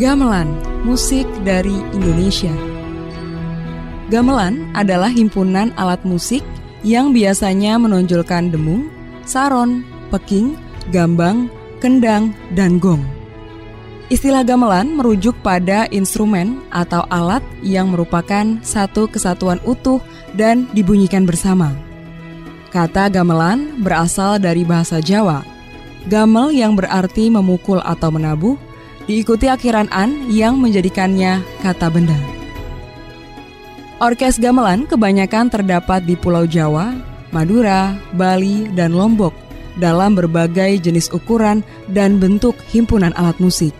Gamelan, musik dari Indonesia. Gamelan adalah himpunan alat musik yang biasanya menonjolkan demung, saron, peking, gambang, kendang, dan gong. Istilah gamelan merujuk pada instrumen atau alat yang merupakan satu kesatuan utuh dan dibunyikan bersama. Kata gamelan berasal dari bahasa Jawa. Gamel yang berarti memukul atau menabuh, diikuti akhiran an yang menjadikannya kata benda. Orkes gamelan kebanyakan terdapat di Pulau Jawa, Madura, Bali, dan Lombok dalam berbagai jenis ukuran dan bentuk himpunan alat musik.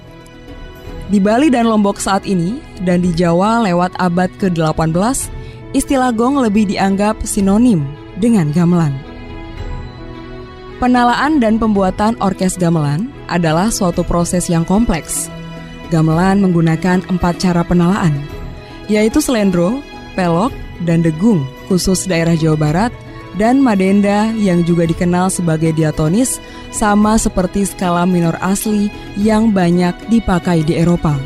Di Bali dan Lombok saat ini, dan di Jawa lewat abad ke-18, istilah gong lebih dianggap sinonim dengan gamelan. Penalaan dan pembuatan orkes gamelan adalah suatu proses yang kompleks. Gamelan menggunakan empat cara penalaan, yaitu selendro, pelok, dan degung khusus daerah Jawa Barat, dan madenda yang juga dikenal sebagai diatonis sama seperti skala minor asli yang banyak dipakai di Eropa.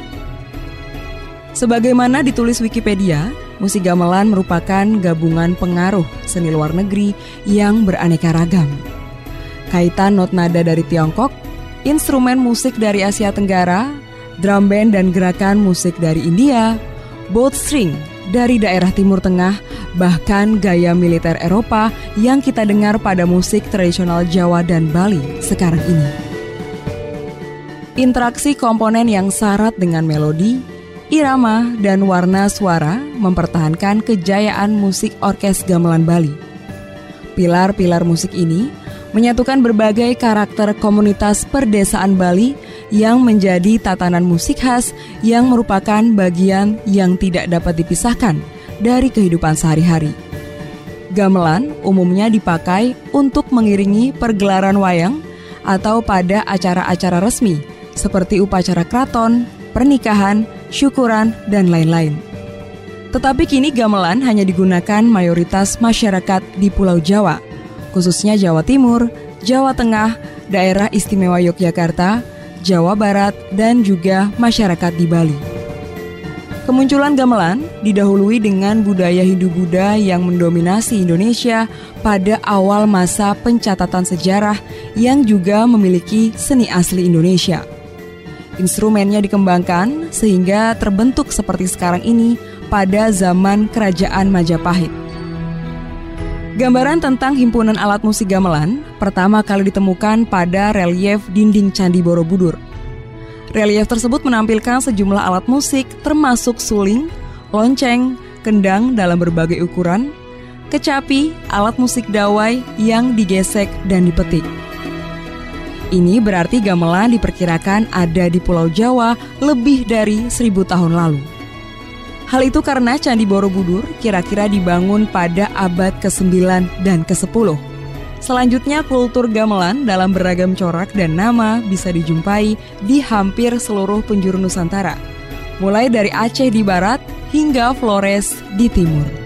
Sebagaimana ditulis Wikipedia, musik gamelan merupakan gabungan pengaruh seni luar negeri yang beraneka ragam. Kaitan not nada dari Tiongkok, instrumen musik dari Asia Tenggara, drum band dan gerakan musik dari India, boat string dari daerah Timur Tengah, bahkan gaya militer Eropa yang kita dengar pada musik tradisional Jawa dan Bali sekarang ini. Interaksi komponen yang syarat dengan melodi, irama, dan warna suara mempertahankan kejayaan musik orkes gamelan Bali. Pilar-pilar musik ini menyatukan berbagai karakter komunitas perdesaan Bali yang menjadi tatanan musik khas yang merupakan bagian yang tidak dapat dipisahkan dari kehidupan sehari-hari. Gamelan umumnya dipakai untuk mengiringi pergelaran wayang atau pada acara-acara resmi seperti upacara kraton, pernikahan, syukuran, dan lain-lain. Tetapi kini gamelan hanya digunakan mayoritas masyarakat di Pulau Jawa, khususnya Jawa Timur, Jawa Tengah, daerah istimewa Yogyakarta, Jawa Barat, dan juga masyarakat di Bali. Kemunculan gamelan didahului dengan budaya Hindu-Buddha yang mendominasi Indonesia pada awal masa pencatatan sejarah yang juga memiliki seni asli Indonesia. Instrumennya dikembangkan sehingga terbentuk seperti sekarang ini pada zaman Kerajaan Majapahit. Gambaran tentang himpunan alat musik gamelan pertama kali ditemukan pada relief dinding Candi Borobudur. Relief tersebut menampilkan sejumlah alat musik termasuk suling, lonceng, kendang dalam berbagai ukuran, kecapi, alat musik dawai yang digesek dan dipetik. Ini berarti gamelan diperkirakan ada di Pulau Jawa lebih dari seribu tahun lalu. Hal itu karena Candi Borobudur kira-kira dibangun pada abad ke-9 dan ke-10. Selanjutnya kultur gamelan dalam beragam corak dan nama bisa dijumpai di hampir seluruh penjuru Nusantara, mulai dari Aceh di barat hingga Flores di timur.